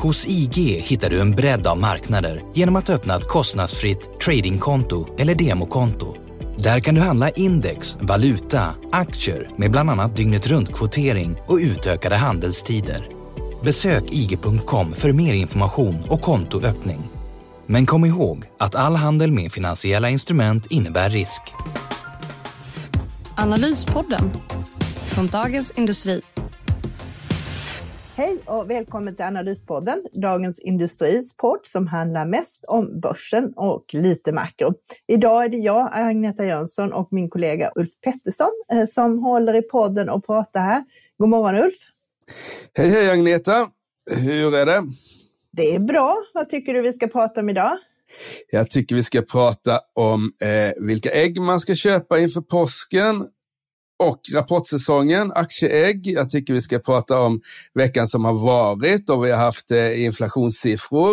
Hos IG hittar du en bredd av marknader genom att öppna ett kostnadsfritt tradingkonto eller demokonto. Där kan du handla index, valuta, aktier med bland annat dygnet runt-kvotering och utökade handelstider. Besök ig.com för mer information och kontoöppning. Men kom ihåg att all handel med finansiella instrument innebär risk. Analyspodden från Dagens Industri. Hej och välkommen till Analyspodden, Dagens Industris podd som handlar mest om börsen och lite makro. Idag är det jag, Agneta Jönsson och min kollega Ulf Pettersson eh, som håller i podden och pratar här. God morgon Ulf! Hej hej Agneta! Hur är det? Det är bra. Vad tycker du vi ska prata om idag? Jag tycker vi ska prata om eh, vilka ägg man ska köpa inför påsken och rapportsäsongen, aktieägg. Jag tycker vi ska prata om veckan som har varit och vi har haft eh, inflationssiffror.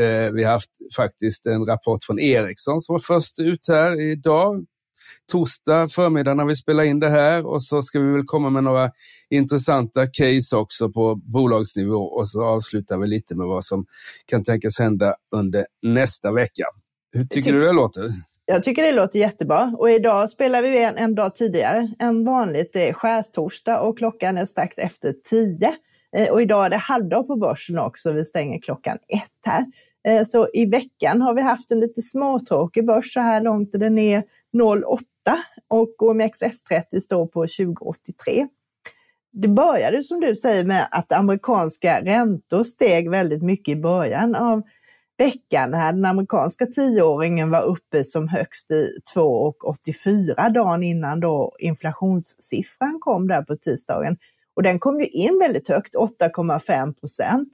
Eh, vi har haft faktiskt en rapport från Ericsson som var först ut här idag, torsdag förmiddag när vi spelar in det här och så ska vi väl komma med några intressanta case också på bolagsnivå och så avslutar vi lite med vad som kan tänkas hända under nästa vecka. Hur tycker du det låter? Jag tycker det låter jättebra och idag spelar vi en, en dag tidigare än vanligt. Eh, det är skärstorsdag och klockan är strax efter tio. Eh, och idag är det halvdag på börsen också. Vi stänger klockan ett här. Eh, så i veckan har vi haft en lite småtråkig börs. Så här långt är den är 0,8 och OMXS30 står på 2083. Det började som du säger med att amerikanska räntor steg väldigt mycket i början av veckan här den amerikanska tioåringen var uppe som högst i 2,84 dagen innan då inflationssiffran kom där på tisdagen. Och den kom ju in väldigt högt, 8,5 procent.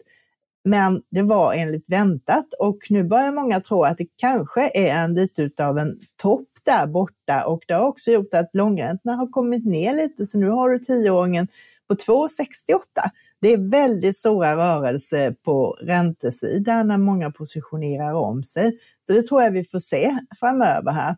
Men det var enligt väntat och nu börjar många tro att det kanske är en lite utav en topp där borta och det har också gjort att långräntorna har kommit ner lite så nu har du tioåringen på 2,68. Det är väldigt stora rörelser på räntesidan när många positionerar om sig. Så det tror jag vi får se framöver här.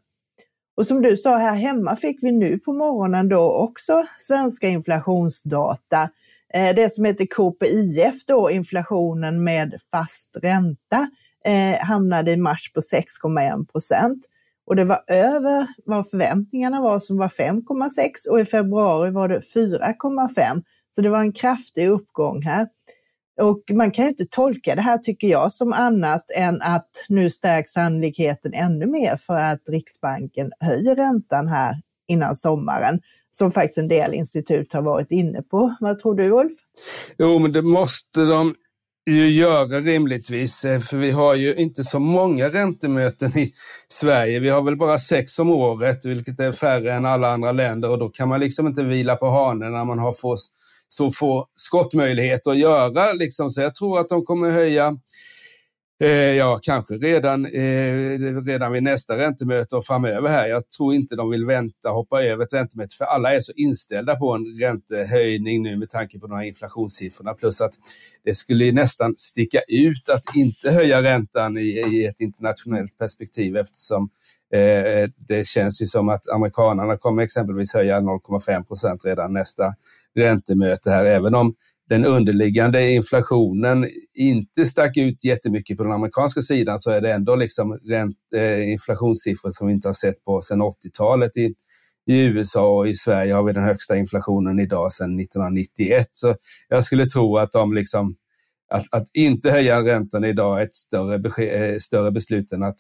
Och som du sa, här hemma fick vi nu på morgonen då också svenska inflationsdata. Eh, det som heter KPIF då, inflationen med fast ränta, eh, hamnade i mars på 6,1 procent. Och det var över vad förväntningarna var som var 5,6 och i februari var det 4,5. Så det var en kraftig uppgång här. Och man kan ju inte tolka det här, tycker jag, som annat än att nu stärks sannolikheten ännu mer för att Riksbanken höjer räntan här innan sommaren, som faktiskt en del institut har varit inne på. Vad tror du, Ulf? Jo, men det måste de ju göra rimligtvis, eh, för vi har ju inte så många räntemöten i Sverige. Vi har väl bara sex om året, vilket är färre än alla andra länder och då kan man liksom inte vila på hanen när man har få, så få skottmöjligheter att göra. Liksom. Så jag tror att de kommer höja Eh, ja, kanske redan, eh, redan vid nästa räntemöte och framöver här. Jag tror inte de vill vänta, hoppa över ett räntemöte, för alla är så inställda på en räntehöjning nu med tanke på de här inflationssiffrorna. Plus att det skulle nästan sticka ut att inte höja räntan i, i ett internationellt perspektiv eftersom eh, det känns ju som att amerikanerna kommer exempelvis höja 0,5 procent redan nästa räntemöte här, även om den underliggande inflationen inte stack ut jättemycket på den amerikanska sidan så är det ändå liksom rent, eh, inflationssiffror som vi inte har sett på sedan 80-talet i, i USA och i Sverige har vi den högsta inflationen idag sedan 1991. Så jag skulle tro att de liksom, att, att inte höja räntan idag är ett större, eh, större beslut än att,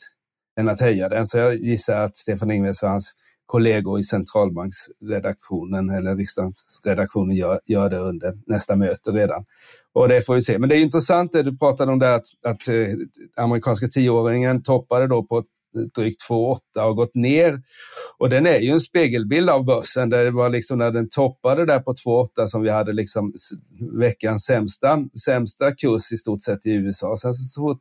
än att höja den. Så jag gissar att Stefan Ingves och hans kollegor i centralbanksredaktionen eller riksdagsredaktionen gör, gör det under nästa möte redan. Och det får vi se. Men det är intressant det du pratade om där att, att eh, amerikanska tioåringen toppade då på drygt 2,8 och gått ner. Och den är ju en spegelbild av börsen. Det var liksom när den toppade där på 2,8 som vi hade liksom veckans sämsta, sämsta kurs i stort sett i USA. Sen så fort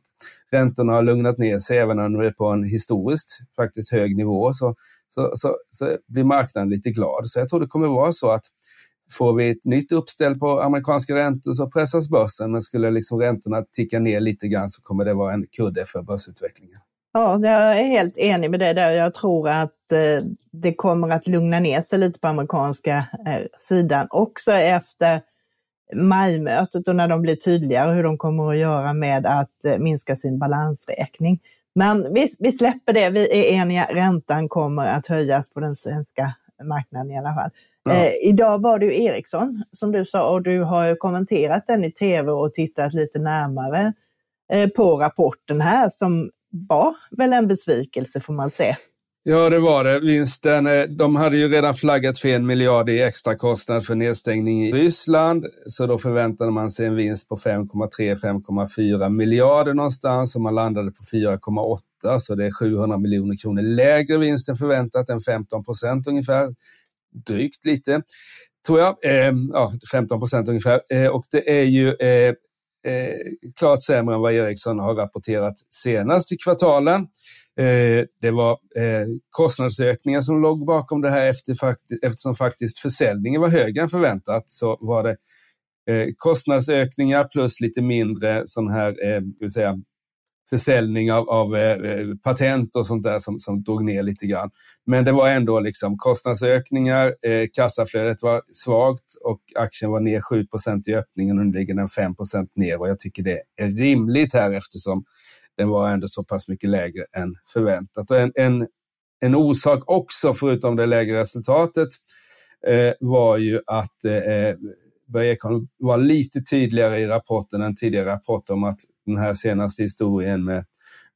räntorna har lugnat ner sig, även om det är på en historiskt faktiskt hög nivå, så, så, så, så blir marknaden lite glad. Så jag tror det kommer vara så att Får vi ett nytt uppställ på amerikanska räntor så pressas börsen, men skulle liksom räntorna ticka ner lite grann så kommer det vara en kudde för börsutvecklingen. Ja, jag är helt enig med dig där. Jag tror att eh, det kommer att lugna ner sig lite på amerikanska eh, sidan också efter majmötet och när de blir tydligare hur de kommer att göra med att eh, minska sin balansräkning. Men vi, vi släpper det, vi är eniga, räntan kommer att höjas på den svenska marknaden i alla fall. Ja. Eh, idag var det ju Ericsson som du sa och du har kommenterat den i tv och tittat lite närmare eh, på rapporten här som var väl en besvikelse får man säga. Ja, det var det. Vinsten, eh, de hade ju redan flaggat för en miljard i extra kostnad för nedstängning i Ryssland, så då förväntade man sig en vinst på 5,3-5,4 miljarder någonstans och man landade på 4,8, så det är 700 miljoner kronor lägre vinst än förväntat, än 15 procent ungefär drygt lite, tror jag. Eh, ja, 15 procent ungefär. Eh, och det är ju eh, eh, klart sämre än vad Ericsson har rapporterat senast i kvartalen. Eh, det var eh, kostnadsökningar som låg bakom det här efter, eftersom faktiskt försäljningen var högre än förväntat så var det eh, kostnadsökningar plus lite mindre sån här, eh, vill säga, försäljning av, av eh, patent och sånt där som, som drog ner lite grann. Men det var ändå liksom kostnadsökningar, eh, kassaflödet var svagt och aktien var ner 7% i öppningen och nu ligger den 5% ner och jag tycker det är rimligt här eftersom den var ändå så pass mycket lägre än förväntat. Och en, en, en orsak också, förutom det lägre resultatet, eh, var ju att eh, Börje Ekholm var lite tydligare i rapporten än tidigare rapporter om att den här senaste historien med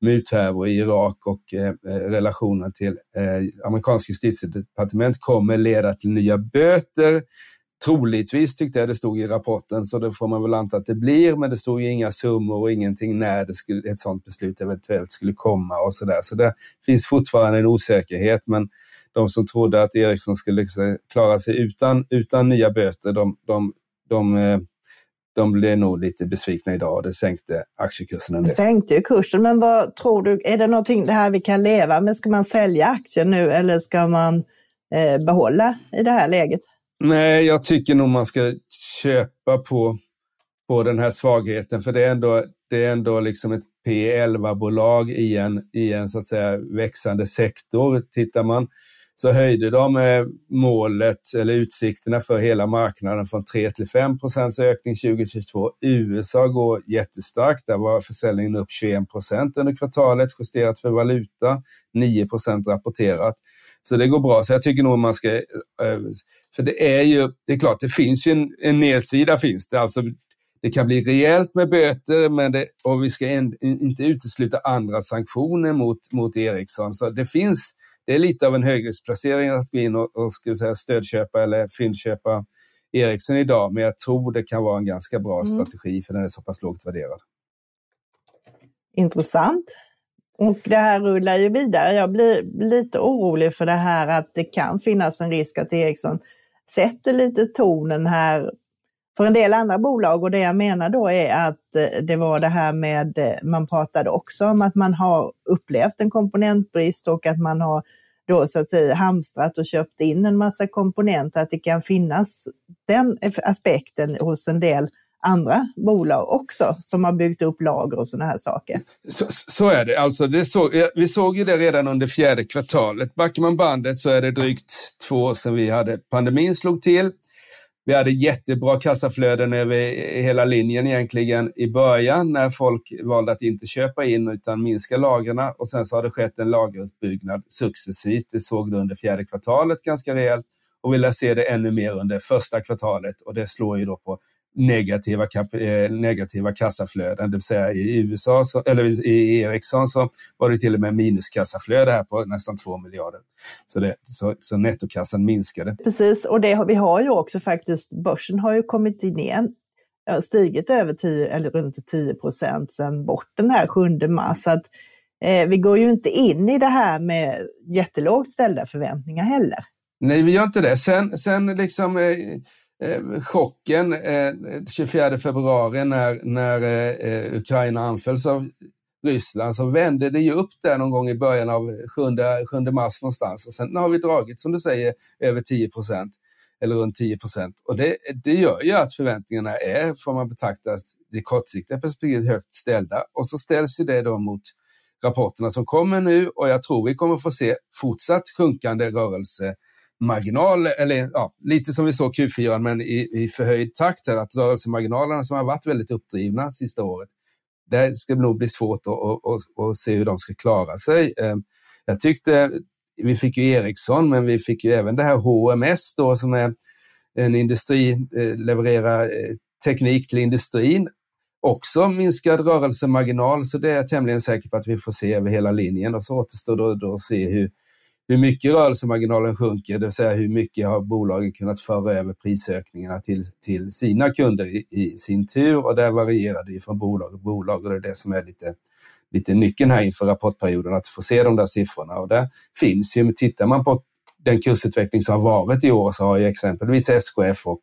muthärvor i Irak och eh, relationen till eh, amerikanska justitiedepartement kommer leda till nya böter. Troligtvis tyckte jag det stod i rapporten, så det får man väl anta att det blir, men det stod ju inga summor och ingenting när det skulle, ett sådant beslut eventuellt skulle komma och så där. Så det finns fortfarande en osäkerhet, men de som trodde att Ericsson skulle liksom klara sig utan, utan nya böter, de, de, de, eh, de blev nog lite besvikna idag och det sänkte aktiekursen en del. Det sänkte ju kursen, men vad tror du, är det någonting det här vi kan leva med? Ska man sälja aktien nu eller ska man eh, behålla i det här läget? Nej, jag tycker nog man ska köpa på, på den här svagheten, för det är ändå, det är ändå liksom ett P11-bolag i en, i en så att säga växande sektor. Tittar man så höjde de eh, målet eller utsikterna för hela marknaden från 3 till 5 procents ökning 2022. USA går jättestarkt. Där var försäljningen upp 21 procent under kvartalet, justerat för valuta. 9 procent rapporterat. Så det går bra. Så jag tycker nog man ska... Eh, för det är ju, det är klart, det finns ju en, en nedsida finns det. Alltså, det kan bli rejält med böter men det, och vi ska en, inte utesluta andra sanktioner mot, mot Ericsson. Så det finns det är lite av en högriskplacering att gå in och, och ska säga, stödköpa eller fyndköpa Ericsson idag, men jag tror det kan vara en ganska bra mm. strategi för den är så pass lågt värderad. Intressant. Och det här rullar ju vidare. Jag blir lite orolig för det här att det kan finnas en risk att Ericsson sätter lite tonen här för en del andra bolag. Och det jag menar då är att eh, det var det här med, eh, man pratade också om att man har upplevt en komponentbrist och att man har då så att säga hamstrat och köpt in en massa komponenter, att det kan finnas den aspekten hos en del andra bolag också som har byggt upp lager och sådana här saker. Så, så är det. Alltså det så, vi såg ju det redan under fjärde kvartalet. Backar man bandet så är det drygt två år sedan vi hade pandemin slog till. Vi hade jättebra kassaflöden över hela linjen egentligen i början när folk valde att inte köpa in utan minska lagren och sen så har det skett en lagerutbyggnad successivt. Det såg du under fjärde kvartalet ganska rejält och vi lär se det ännu mer under första kvartalet och det slår ju då på negativa, eh, negativa kassaflöden. Det vill säga i USA, så, eller i Ericsson så var det till och med minuskassaflöde här på nästan 2 miljarder. Så, det, så, så nettokassan minskade. Precis, och det, vi har ju också faktiskt, börsen har ju kommit in igen stigit över 10, eller runt 10 procent sedan bort den här 7 mars. Så att eh, vi går ju inte in i det här med jättelågt ställda förväntningar heller. Nej, vi gör inte det. Sen, sen liksom eh, eh, chocken eh, 24 februari när, när eh, Ukraina anfölls av Ryssland så vände det ju upp där någon gång i början av 7, 7 mars någonstans och sen har vi dragit, som du säger, över 10 procent eller runt 10 procent. Och det, det gör ju att förväntningarna är, får man betrakta det kortsiktiga perspektivet, högt ställda. Och så ställs ju det då mot rapporterna som kommer nu och jag tror vi kommer få se fortsatt sjunkande rörelse marginal, eller ja, lite som vi såg Q4 men i, i förhöjd takt här, att rörelsemarginalerna som har varit väldigt uppdrivna sista året, där ska det nog bli svårt att, att, att, att se hur de ska klara sig. Ehm, jag tyckte vi fick ju Ericsson, men vi fick ju även det här HMS då som är en industri, eh, levererar eh, teknik till industrin. Också minskad rörelsemarginal, så det är jag tämligen säker på att vi får se över hela linjen. Och så återstår då, då att se hur, hur mycket rörelsemarginalen sjunker, det vill säga hur mycket har bolagen kunnat föra över prisökningarna till, till sina kunder i, i sin tur. Och där varierar det från bolag till bolag och det är det som är lite lite nyckeln här inför rapportperioden, att få se de där siffrorna. Och det finns ju, tittar man på den kursutveckling som har varit i år så har ju exempelvis SKF och,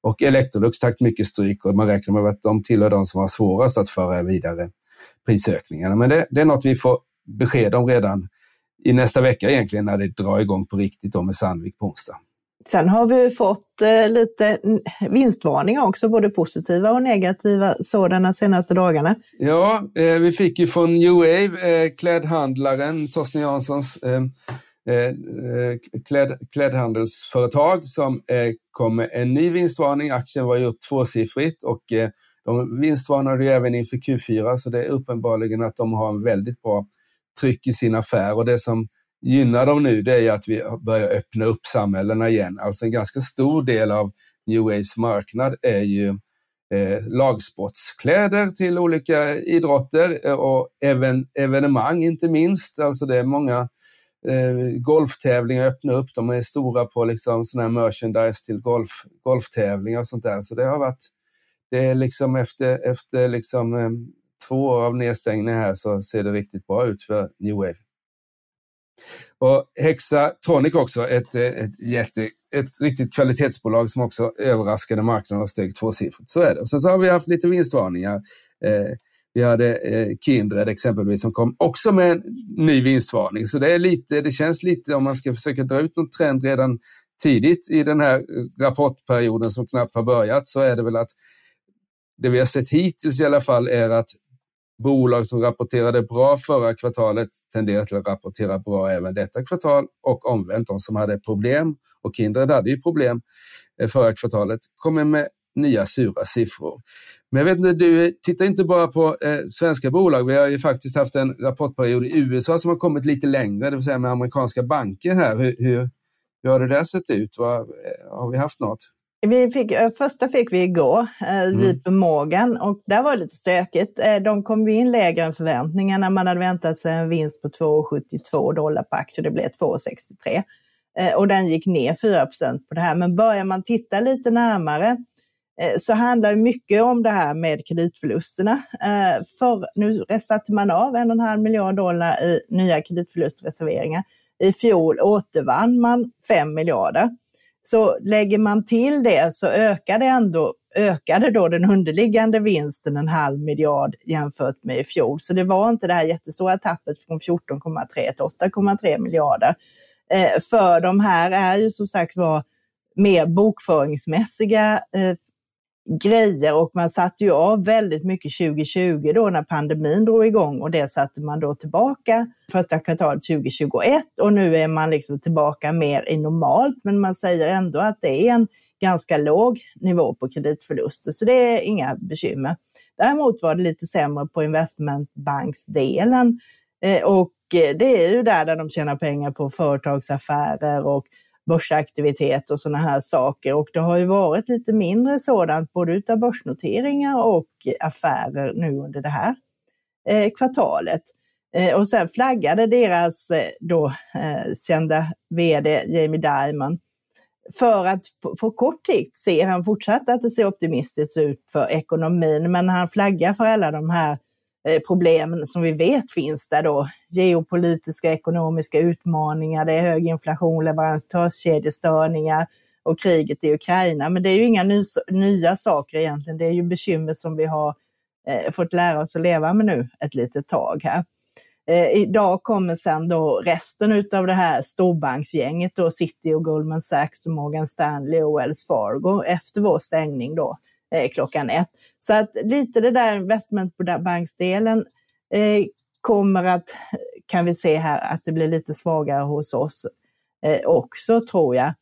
och Electrolux tagit mycket stryk och man räknar med att de tillhör de som har svårast att föra vidare prisökningarna. Men det, det är något vi får besked om redan i nästa vecka egentligen när det drar igång på riktigt då med Sandvik på onsdag. Sen har vi fått eh, lite vinstvarningar också, både positiva och negativa sådana senaste dagarna. Ja, eh, vi fick ju från New Wave, eh, klädhandlaren Torsten Janssons kläd, klädhandelsföretag som kom med en ny vinstvarning. Aktien var ju upp tvåsiffrigt och de vinstvarnade ju även inför Q4 så det är uppenbarligen att de har en väldigt bra tryck i sin affär och det som gynnar dem nu det är att vi börjar öppna upp samhällena igen. Alltså en ganska stor del av New Waves marknad är ju eh, lagsportskläder till olika idrotter eh, och även evenemang inte minst. Alltså det är många eh, golftävlingar öppna upp. De är stora på liksom sån här merchandise till golf, golftävlingar och sånt där. Så det har varit, det är liksom efter, efter liksom, eh, två år av nedstängning här så ser det riktigt bra ut för New Wave. Och Hexatronic också, ett, eh, ett, jätte, ett riktigt kvalitetsbolag som också överraskade marknaden och steg tvåsiffrigt. Så är det. Och sen så har vi haft lite vinstvarningar. Eh, vi hade eh, Kindred exempelvis som kom också med en ny vinstvarning. Så det, är lite, det känns lite, om man ska försöka dra ut någon trend redan tidigt i den här rapportperioden som knappt har börjat, så är det väl att det vi har sett hittills i alla fall är att bolag som rapporterade bra förra kvartalet tenderar till att rapportera bra även detta kvartal och omvänt. De som hade problem, och Kindred hade ju problem eh, förra kvartalet, kommer med nya sura siffror. Men jag vet inte, du eh, tittar inte bara på eh, svenska bolag. Vi har ju faktiskt haft en rapportperiod i USA som har kommit lite längre, det vill säga med amerikanska banker här. Hur, hur, hur har det där sett ut? Vad, eh, har vi haft något? Vi fick, eh, första fick vi igår, eh, mm. JP Morgan, och där var det lite stökigt. Eh, de kom in lägre än förväntningarna. Man hade väntat sig en vinst på 2,72 dollar per aktie. Det blev 2,63. Eh, och den gick ner 4% på det här. Men börjar man titta lite närmare eh, så handlar det mycket om det här med kreditförlusterna. Eh, för, nu satte man av en och en halv miljard dollar i nya kreditförlustreserveringar. I fjol återvann man 5 miljarder. Så lägger man till det så ökade ändå ökade då den underliggande vinsten en halv miljard jämfört med i fjol. Så det var inte det här jättestora tappet från 14,3 till 8,3 miljarder. Eh, för de här är ju som sagt var mer bokföringsmässiga eh, grejer och man satte ju av väldigt mycket 2020 då när pandemin drog igång och det satte man då tillbaka första kvartalet 2021 och nu är man liksom tillbaka mer i normalt men man säger ändå att det är en ganska låg nivå på kreditförluster så det är inga bekymmer. Däremot var det lite sämre på investmentbanksdelen eh, och eh, det är ju där, där de tjänar pengar på företagsaffärer och börsaktivitet och sådana här saker. Och det har ju varit lite mindre sådant, både utav börsnoteringar och affärer nu under det här eh, kvartalet. Eh, och sen flaggade deras eh, då eh, kända VD Jamie Dimon för att på, på kort sikt ser han fortsatt att det ser optimistiskt ut för ekonomin, men han flaggar för alla de här Eh, problem problemen som vi vet finns där då. Geopolitiska ekonomiska utmaningar, det är hög inflation, leverantörskedjestörningar och kriget i Ukraina. Men det är ju inga ny, nya saker egentligen. Det är ju bekymmer som vi har eh, fått lära oss att leva med nu ett litet tag här. Eh, idag kommer sen då resten av det här storbanksgänget, då City och Goldman Sachs, och Morgan Stanley och Wells Fargo efter vår stängning då eh, klockan ett. Så att lite det där investmentbanksdelen eh, kommer att, kan vi se här, att det blir lite svagare hos oss eh, också tror jag.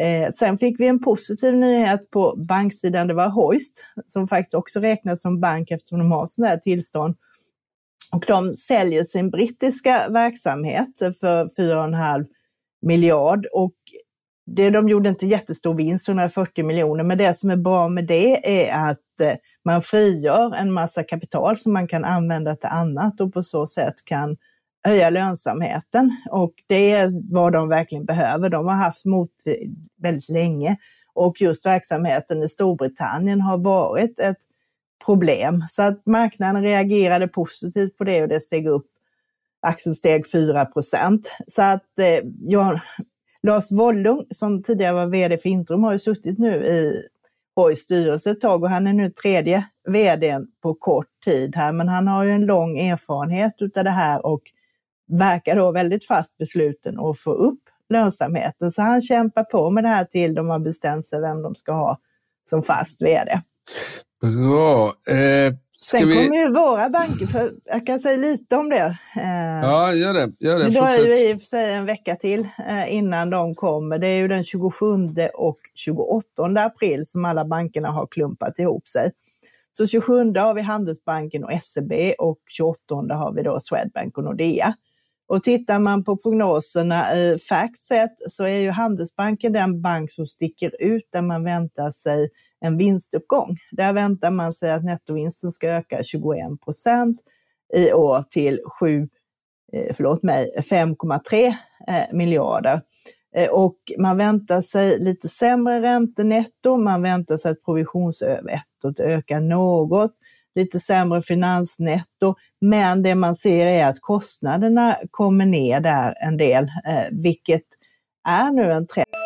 Eh, sen fick vi en positiv nyhet på banksidan. Det var Hoist som faktiskt också räknas som bank eftersom de har sådana här tillstånd. Och de säljer sin brittiska verksamhet för 4,5 miljard och det, de gjorde inte jättestor vinst, 140 miljoner, men det som är bra med det är att eh, man frigör en massa kapital som man kan använda till annat och på så sätt kan höja lönsamheten. Och det är vad de verkligen behöver. De har haft mot väldigt länge och just verksamheten i Storbritannien har varit ett problem. Så att marknaden reagerade positivt på det och det steg upp. Aktien steg 4 procent. Så att eh, jag, Lars Wollung som tidigare var vd för Intrum har ju suttit nu i Borgs styrelse ett tag och han är nu tredje vd på kort tid här. Men han har ju en lång erfarenhet utav det här och verkar då väldigt fast besluten att få upp lönsamheten. Så han kämpar på med det här till de har bestämt sig vem de ska ha som fast vd. Bra. Eh, Sen vi... kommer ju våra banker, för jag kan säga lite om det. Eh, ja, gör det. Gör det. Dröjer ju i och för sig en vecka till eh, innan de kommer. Det är ju den 27 och 28 april som alla bankerna har klumpat ihop sig. Så 27 har vi Handelsbanken och SEB och 28 har vi då Swedbank och Nordea. Och tittar man på prognoserna i Factset så är ju Handelsbanken den bank som sticker ut där man väntar sig en vinstuppgång. Där väntar man sig att nettovinsten ska öka 21 procent i år till 7, eh, förlåt mig, 5,3 eh, miljarder. Eh, och man väntar sig lite sämre räntenetto, man väntar sig att provisionsövervettot ökar något, lite sämre finansnetto, men det man ser är att kostnaderna kommer ner där en del, vilket är nu en trend.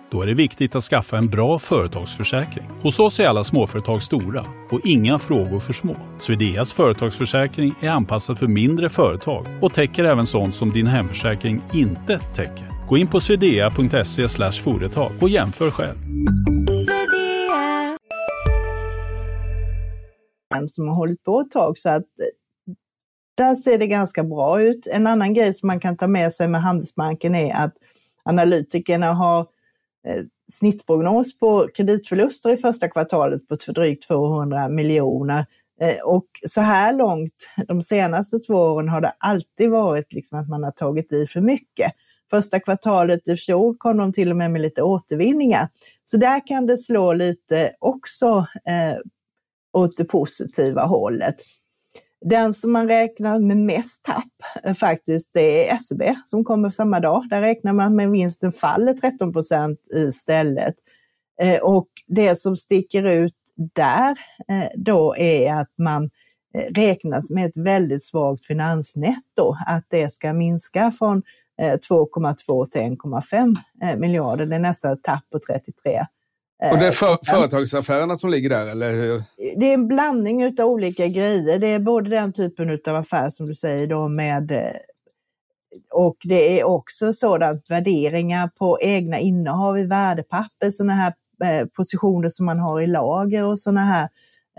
Då är det viktigt att skaffa en bra företagsförsäkring. Hos oss är alla småföretag stora och inga frågor för små. Swedeas företagsförsäkring är anpassad för mindre företag och täcker även sånt som din hemförsäkring inte täcker. Gå in på swedea.se företag och jämför själv. som har hållit på ett tag så att där ser det ganska bra ut. En annan grej som man kan ta med sig med Handelsbanken är att analytikerna har Eh, Eh, snittprognos på kreditförluster i första kvartalet på drygt 200 miljoner. Eh, och så här långt, de senaste två åren, har det alltid varit liksom att man har tagit i för mycket. Första kvartalet i fjol kom de till och med med lite återvinningar. Så där kan det slå lite också eh, åt det positiva hållet. Den som man räknar med mest tapp eh, faktiskt, det är SEB som kommer samma dag. Där räknar man med vinsten faller 13 procent istället. Eh, och det som sticker ut där eh, då är att man räknas med ett väldigt svagt finansnetto, att det ska minska från 2,2 till 1,5 miljarder. Det är nästan ett tapp på 33 och det är för, företagsaffärerna som ligger där, eller hur? Det är en blandning av olika grejer. Det är både den typen av affär som du säger då med eh, och det är också sådant värderingar på egna innehav i värdepapper, sådana här eh, positioner som man har i lager och sådana här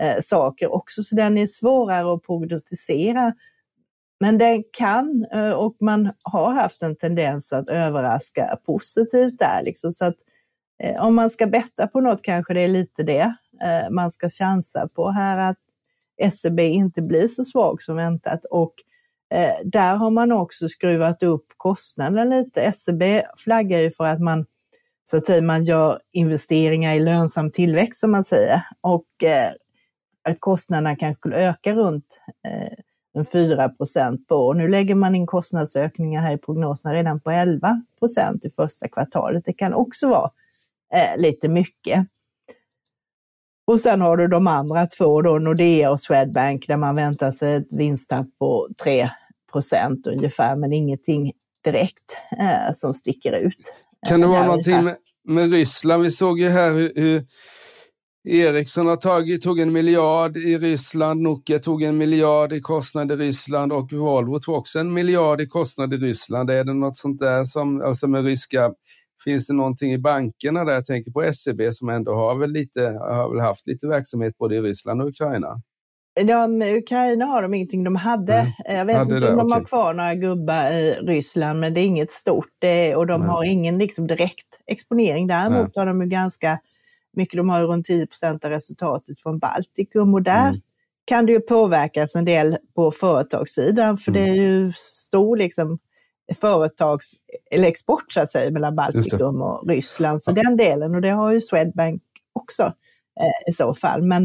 eh, saker också. Så den är svårare att prognostisera. Men den kan, och man har haft en tendens att överraska positivt där. Liksom. Så att Eh, Eh, om man ska betta på något kanske det är lite det eh, man ska chansa på här, att SEB inte blir så svag som väntat. Och eh, där har man också skruvat upp kostnaden lite. SEB flaggar ju för att man så att säga, man gör investeringar i lönsam tillväxt som man säger. Och att kostnaderna kanske skulle öka runt en 4 procent på år. Nu lägger man in kostnadsökningar här i prognoserna redan på 11 procent i första kvartalet. Det kan också vara eh, lite mycket. Och sen har du de andra två, då, Nordea och Swedbank, där man väntar sig ett vinsttapp på 3 procent ungefär, men ingenting direkt eh, som sticker ut. Kan det vara någonting med, med, Ryssland? Vi såg ju här hur, hur Ericsson har tagit, tog en miljard i Ryssland, Nokia tog en miljard i kostnad i Ryssland och Volvo tog också en miljard i kostnad i Ryssland. Är det något sånt där som, alltså med ryska, finns det någonting i bankerna där? Jag tänker på SEB som ändå har väl, lite, har väl haft lite verksamhet både i Ryssland och Ukraina. De, Ukraina har de ingenting. De hade, mm. jag vet hade inte om det, de okay. har kvar några gubbar i Ryssland, men det är inget stort. Och de mm. har ingen liksom, direkt exponering. Däremot mm. har de ju ganska mycket, de har runt 10 procent av resultatet från Baltikum och där mm. kan det ju påverkas en del på företagssidan, för det är ju stor liksom, företags, eller export så att säga, mellan Baltikum och Ryssland. Så ja. den delen, och det har ju Swedbank också eh, i så fall. Men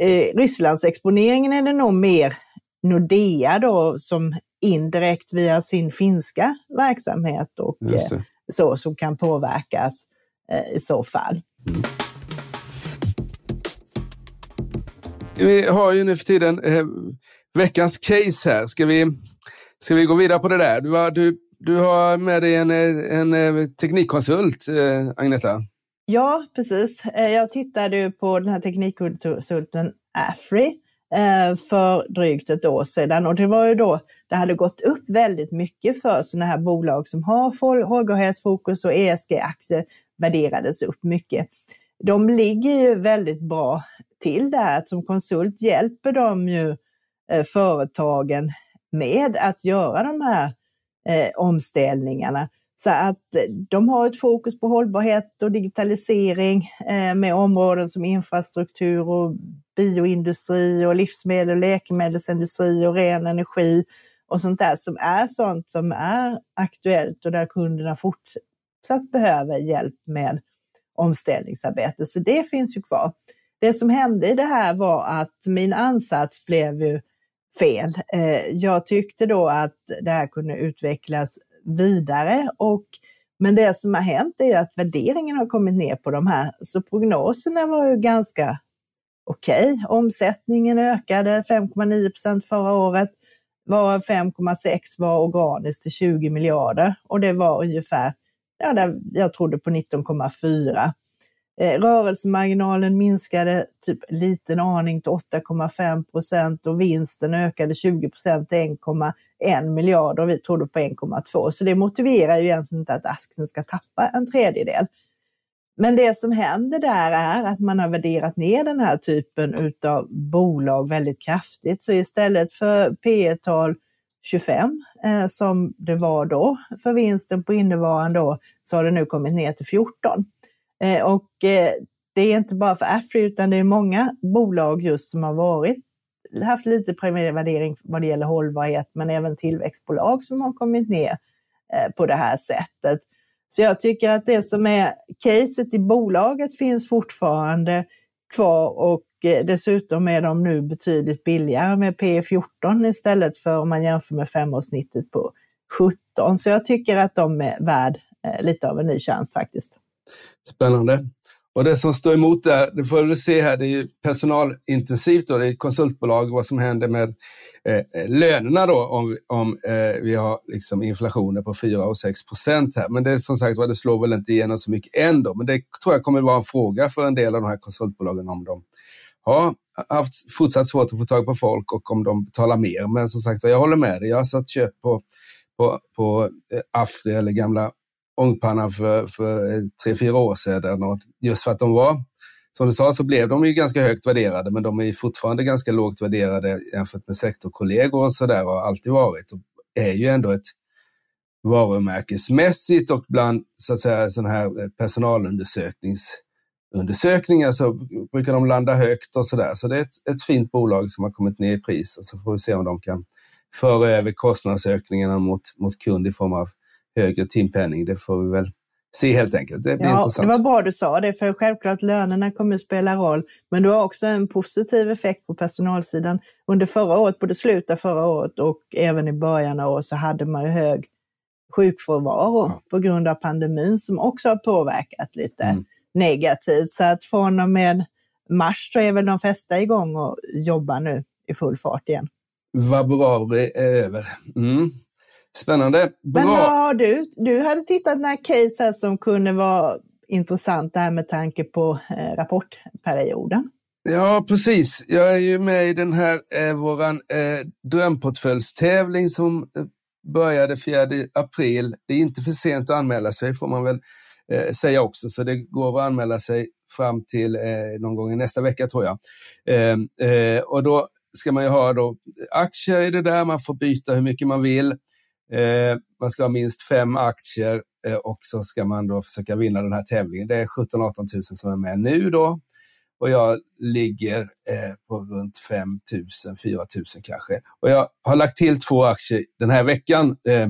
eh, Rysslandsexponeringen är det nog mer Nordea då som indirekt via sin finska verksamhet och eh, så som kan påverkas eh, i så fall. Mm. Vi har ju nu för tiden eh, veckans case här. Ska vi, ska vi gå vidare på det där? Du har, du, du har med dig en, en, eh, teknikkonsult, eh, Agneta. Ja, precis. Eh, jag tittade på den här teknikkonsulten Afry för drygt ett år sedan och det var ju då det hade gått upp väldigt mycket för sådana här bolag som har hållbarhetsfokus och ESG-aktier värderades upp mycket. De ligger ju väldigt bra till där. Som konsult hjälper de ju företagen med att göra de här eh, omställningarna. Så att eh, de har ett fokus på hållbarhet och digitalisering eh, med områden som infrastruktur och bioindustri och livsmedel och läkemedelsindustri och ren energi och sånt där som är sånt som är aktuellt och där kunderna fortsatt behöver hjälp med omställningsarbete. Så det finns ju kvar. Det som hände i det här var att min ansats blev ju fel. Eh, jag tyckte då att det här kunde utvecklas vidare. Och, men det som har hänt är att värderingen har kommit ner på de här, så prognoserna var ju ganska okej. Okay. Omsättningen ökade 5,9 procent förra året, varav 5,6 var organiskt till 20 miljarder och det var ungefär, ja, där jag trodde på 19,4. Eh, rörelsemarginalen minskade typ liten aning till 8,5 procent och vinsten ökade 20 procent till 1,1 miljard och vi trodde på 1,2. Så det motiverar ju egentligen inte att aktien ska tappa en tredjedel. Men det som händer där är att man har värderat ner den här typen av bolag väldigt kraftigt. Så istället för P tal 25 eh, som det var då för vinsten på innevarande år så har det nu kommit ner till 14. Eh, och eh, det är inte bara för Afri utan det är många bolag just som har varit haft lite premiärvärdering vad det gäller hållbarhet, men även tillväxtbolag som har kommit ner eh, på det här sättet. Så jag tycker att det som är caset i bolaget finns fortfarande kvar och dessutom är de nu betydligt billigare med P 14 istället för om man jämför med femårssnittet på 17. Så jag tycker att de är värd lite av en ny chans faktiskt. Spännande. Och det som står emot där, det får du se här, det är personalintensivt och det är ett konsultbolag, vad som händer med eh, lönerna då om, om eh, vi har liksom inflationer på 4 och 6 procent här. Men det är som sagt det slår väl inte igenom så mycket ändå. Men det tror jag kommer vara en fråga för en del av de här konsultbolagen om de har haft fortsatt svårt att få tag på folk och om de betalar mer. Men som sagt jag håller med dig. Jag har satt köp på, på, på eh, Afri eller gamla ångpannan för, för eh, tre, fyra år sedan. Och just för att de var, som du sa, så blev de ju ganska högt värderade, men de är fortfarande ganska lågt värderade jämfört med sektorkollegor och sådär och har alltid varit. Och är ju ändå ett varumärkesmässigt och bland så att säga sådana här eh, personalundersökningsundersökningar så brukar de landa högt och sådär. Så det är ett, ett fint bolag som har kommit ner i pris och så får vi se om de kan föra över kostnadsökningarna mot, mot kund i form av högre timpenning. Det får vi väl se helt enkelt. Det blir ja, intressant. Det var bra du sa det, för självklart lönerna kommer att spela roll, men du har också en positiv effekt på personalsidan. Under förra året, både slutet av förra året och även i början av året, så hade man ju hög sjukfrånvaro ja. på grund av pandemin som också har påverkat lite mm. negativt. Så att från och med mars så är väl de flesta igång och jobbar nu i full fart igen. Februari är över. Mm. Spännande. Bra. Men har du? Du hade tittat några case här som kunde vara intressant där med tanke på eh, rapportperioden. Ja, precis. Jag är ju med i den här eh, våran eh, drömportföljstävling som eh, började 4 april. Det är inte för sent att anmäla sig får man väl eh, säga också, så det går att anmäla sig fram till eh, någon gång i nästa vecka tror jag. Eh, eh, och då ska man ju ha då aktier i det där, man får byta hur mycket man vill. Eh, man ska ha minst fem aktier eh, och så ska man då försöka vinna den här tävlingen. Det är 17 18 000 som är med nu då och jag ligger eh, på runt 5 000, 4 000 kanske. Och jag har lagt till två aktier den här veckan eh,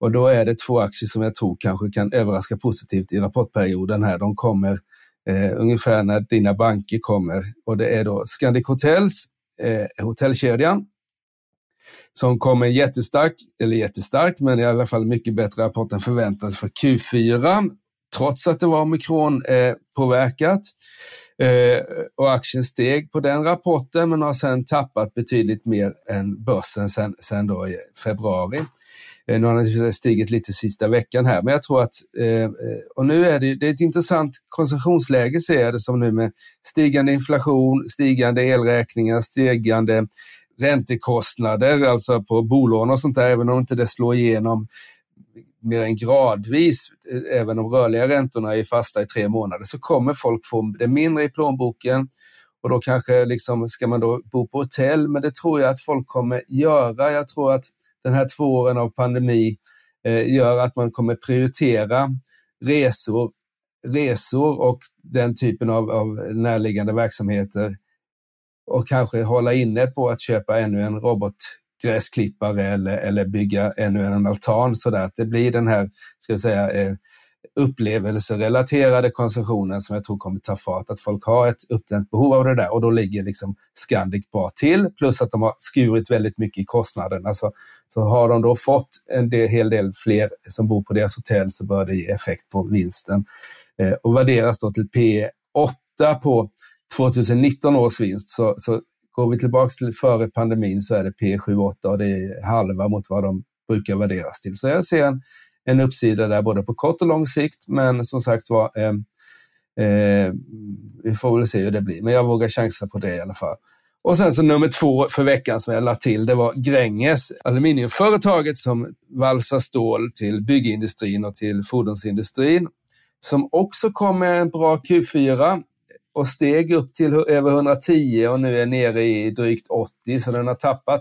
och då är det två aktier som jag tror kanske kan överraska positivt i rapportperioden här. De kommer eh, ungefär när dina banker kommer och det är då Scandic Hotels, eh, hotellkedjan som kom en jättestark, eller jättestark, men i alla fall mycket bättre rapport än förväntat för Q4, trots att det var omikron eh, påverkat. Eh, och aktien steg på den rapporten, men har sen tappat betydligt mer än börsen sen, sen då i februari. Eh, nu har den stigit lite sista veckan här, men jag tror att, eh, och nu är det, det är ett intressant konsumtionsläge ser jag det som nu med stigande inflation, stigande elräkningar, stigande räntekostnader, alltså på bolån och sånt där, även om inte det slår igenom mer än gradvis, eh, även om rörliga räntorna är fasta i tre månader, så kommer folk få det mindre i plånboken och då kanske liksom, ska man då bo på hotell, men det tror jag att folk kommer göra. Jag tror att den här två åren av pandemi eh, gör att man kommer prioritera resor, resor och den typen av, av närliggande verksamheter och kanske hålla inne på att köpa ännu en robotgräsklippare eller, eller bygga ännu en altan så att det blir den här, ska jag säga, eh, upplevelserelaterade konsumtionen som jag tror kommer ta fart. Att folk har ett uppdämt behov av det där och då ligger liksom Scandic bra till. Plus att de har skurit väldigt mycket i kostnaderna. Så, så har de då fått en del, hel del fler som bor på deras hotell så bör det ge effekt på vinsten. Eh, och värderas då till P 8 på 2019 års vinst. Så, så går vi tillbaka till före pandemin så är det P 7 8 och det är halva mot vad de brukar värderas till. Så jag ser en en uppsida där både på kort och lång sikt. Men som sagt var, eh, eh, vi får väl se hur det blir. Men jag vågar chansa på det i alla fall. Och sen så nummer två för veckan som jag lade till, det var Gränges, aluminiumföretaget som valsar stål till byggindustrin och till fordonsindustrin, som också kom med en bra Q4 och steg upp till över 110 och nu är nere i drygt 80, så den har tappat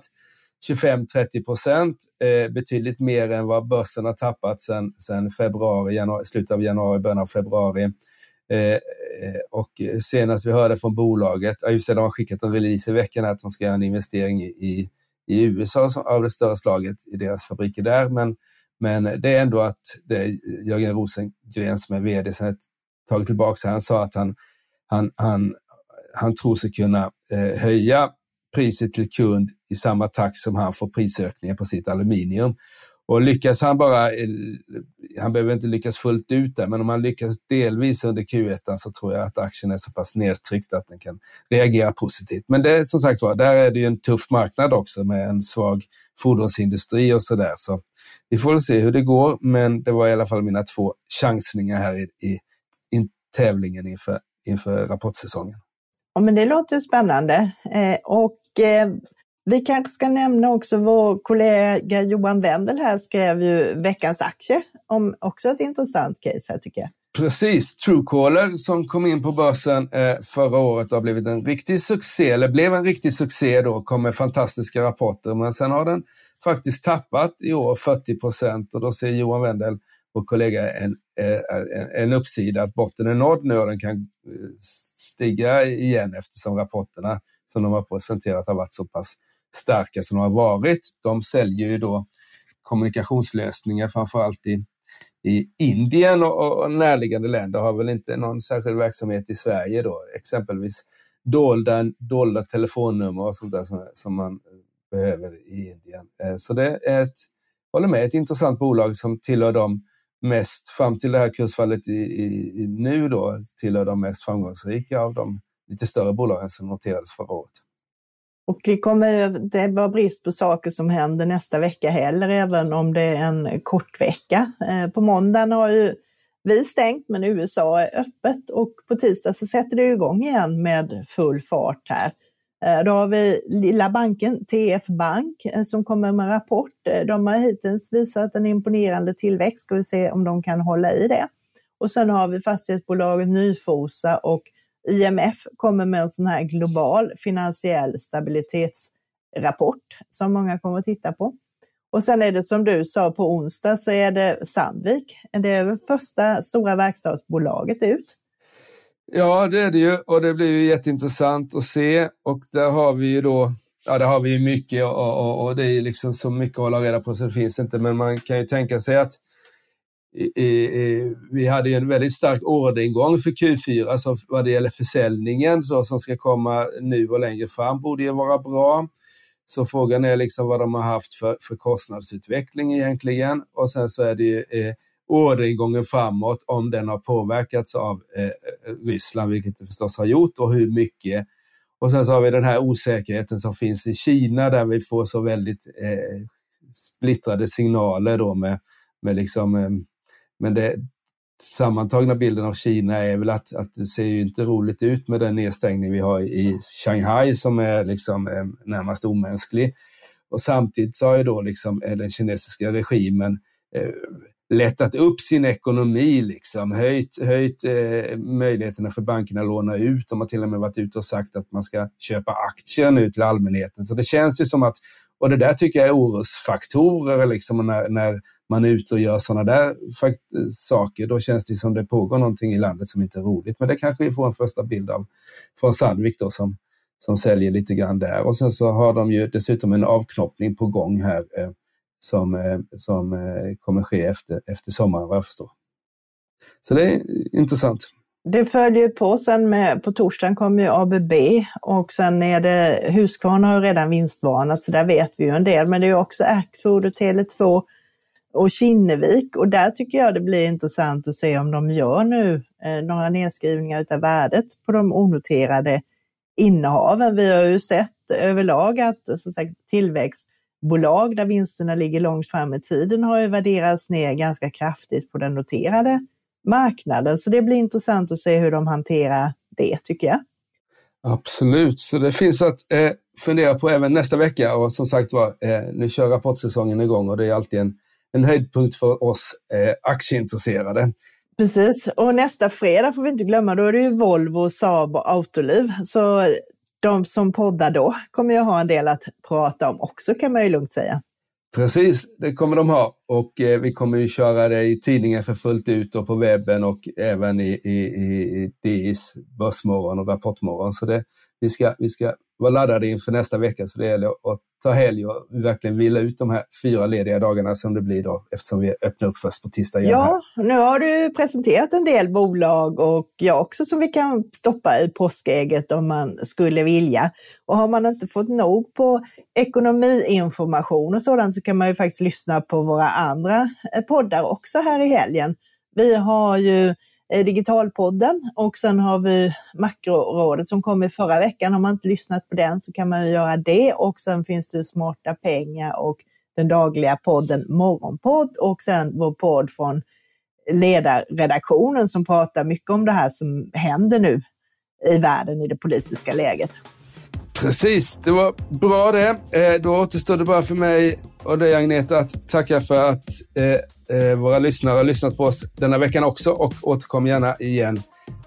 25-30 procent, eh, betydligt mer än vad börsen har tappat sedan sen februari, januari, slutet av januari, början av februari. Eh, eh, och senast vi hörde från bolaget, ja, just det, de har skickat en release i veckan att de ska göra en investering i, i USA av det större slaget i deras fabriker där. Men, men det är ändå att det är Jörgen Rosengren som är vd sen ett tag tillbaka, han sa att han, han, han, han tror sig kunna eh, höja priset till kund i samma takt som han får prisökningar på sitt aluminium. Och lyckas han bara, eh, han behöver inte lyckas fullt ut där, men om han lyckas delvis under Q1 så tror jag att aktien är så pass nedtryckt att den kan reagera positivt. Men det som sagt var, där är det ju en tuff marknad också med en svag fordonsindustri och sådär. Så vi får väl se hur det går, men det var i alla fall mina två chansningar här i, i, i tävlingen inför, inför rapportsäsongen. Ja, men det låter spännande. Eh, och eh, vi kanske ska nämna också vår kollega Johan Wendel här skrev ju veckans aktie om också ett intressant case här tycker jag. Precis, Truecaller som kom in på börsen eh, förra året har blivit en riktig succé, eller blev en riktig succé då, kom med fantastiska rapporter, men sen har den faktiskt tappat i år 40 procent och då ser Johan Wendel, vår kollega, en, eh, en, en uppsida att botten är nådd nu och den kan eh, stiga igen eftersom rapporterna som de har presenterat har varit så pass starka som de har varit. De säljer ju då kommunikationslösningar framförallt i, i Indien och, och närliggande länder har väl inte någon särskild verksamhet i Sverige då, exempelvis dolda, dolda telefonnummer och sånt där som, som man behöver i Indien. Eh, så det är ett, håller med, ett intressant bolag som tillhör de mest, fram till det här kursfallet i, i, i nu då, tillhör de mest framgångsrika av de lite större bolagen som noterades förra året. Och det kommer det vara brist på saker som händer nästa vecka heller, även om det är en kort vecka. Eh, på måndagen har ju vi stängt, men USA är öppet och på tisdag så sätter det igång igen med full fart här. Eh, då har vi lilla banken TF Bank eh, som kommer med rapport. Eh, de har hittills visat en imponerande tillväxt. Ska vi se om de kan hålla i det. Och sen har vi fastighetsbolaget Nyfosa och IMF kommer med en sån här global finansiell stabilitetsrapport som många kommer att titta på. Och sen är det som du sa på onsdag så är det Sandvik. Det är första stora verkstadsbolaget ut. Ja, det är det ju och det blir ju jätteintressant att se och där har vi ju då Ja, det har vi ju mycket och, och, och det är liksom så mycket att hålla reda på så det finns inte. Men man kan ju tänka sig att i, i, vi hade ju en väldigt stark orderingång för Q4 alltså vad det gäller försäljningen så, som ska komma nu och längre fram borde ju vara bra. Så frågan är liksom vad de har haft för, för kostnadsutveckling egentligen. Och sen så är det ju eh, orderingången framåt, om den har påverkats av eh, eh, Ryssland, vilket det förstås har gjort, och hur mycket. Och sen så har vi den här osäkerheten som finns i Kina där vi får så väldigt eh, splittrade signaler då med, med liksom eh, men det sammantagna bilden av Kina är väl att, att det ser ju inte roligt ut med den nedstängning vi har i Shanghai som är liksom eh, närmast omänsklig. Och samtidigt så har ju då liksom eh, den kinesiska regimen eh, lättat upp sin ekonomi, liksom, höjt, höjt eh, möjligheterna för bankerna att låna ut. De har till och med varit ute och sagt att man ska köpa aktier nu till allmänheten. Så det känns ju som att, och det där tycker jag är orosfaktorer, liksom, när, när man är ute och gör sådana där saker, då känns det som det pågår någonting i landet som inte är roligt. Men det kanske vi får en första bild av från Sandvik då, som, som säljer lite grann där. Och sen så har de ju dessutom en avknoppning på gång här eh, som, eh, som eh, kommer ske efter, efter sommaren vad jag förstår. Så det är intressant. Det följer på sen med, på torsdagen kommer ju ABB och sen är det Husqvarna har redan vinstvarnat så där vet vi ju en del. Men det är också Axfood och Tele2 och Kinnevik. Och där tycker jag det blir intressant att se om de gör nu eh, några nedskrivningar av värdet på de onoterade innehaven. Vi har ju sett överlag att så sagt, tillväxt tillväxtbolag där vinsterna ligger långt fram i tiden har ju värderats ner ganska kraftigt på den noterade marknaden. Så det blir intressant att se hur de hanterar det tycker jag. Absolut, så det finns att eh, fundera på även nästa vecka och som sagt var, eh, nu kör rapportsäsongen igång och det är alltid en en höjdpunkt för oss eh, aktieintresserade. Precis, och nästa fredag får vi inte glömma, då är det ju Volvo, Saab och Autoliv. Så de som poddar då kommer ju ha en del att prata om också kan man ju lugnt säga. Precis, det kommer de ha och eh, vi kommer ju köra det i tidningen för fullt ut och på webben och även i, i, i DIs Börsmorgon och Rapportmorgon. Så det, vi, ska, vi ska vara laddade inför nästa vecka så det gäller att ta helg och verkligen vila ut de här fyra lediga dagarna som det blir då eftersom vi öppnar upp först på tisdag igen. Ja, här. nu har du presenterat en del bolag och jag också som vi kan stoppa i påskägget om man skulle vilja. Och har man inte fått nog på ekonomiinformation och sådant så kan man ju faktiskt lyssna på våra andra poddar också här i helgen. Vi har ju Eh, Eh, Digitalpodden och sen har vi Makrorådet som kom i förra veckan. Har man inte lyssnat på den så kan man ju göra det och sen finns det Smarta pengar och den dagliga podden Morgonpodd och sen vår podd från ledarredaktionen som pratar mycket om det här som händer nu i världen i det politiska läget. Precis, det var bra det. Eh, då återstår det bara för mig och dig Agneta att tacka för att eh, eh, våra lyssnare har lyssnat på oss denna veckan också och återkom gärna igen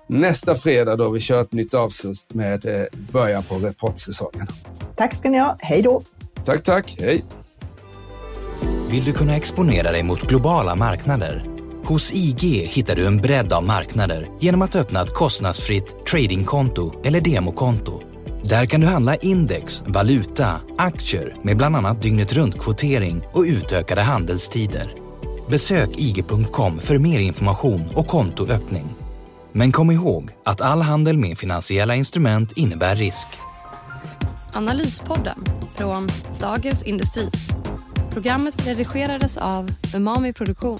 nästa fredag då vi kör ett nytt avsnitt med början på rapportsäsongen. Tack ska ni ha. Hej då! Tack, tack. Hej! Vill du kunna exponera dig mot globala marknader? Hos IG hittar du en bredd av marknader genom att öppna ett kostnadsfritt tradingkonto eller demokonto där kan du handla index, valuta, aktier med bland annat dygnet runt-kvotering och utökade handelstider. Besök ig.com för mer information och kontoöppning. Men kom ihåg att all handel med finansiella instrument innebär risk. Analyspodden från Dagens Industri. Programmet redigerades av Umami Produktion.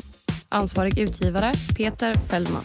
Ansvarig utgivare Peter Fellman.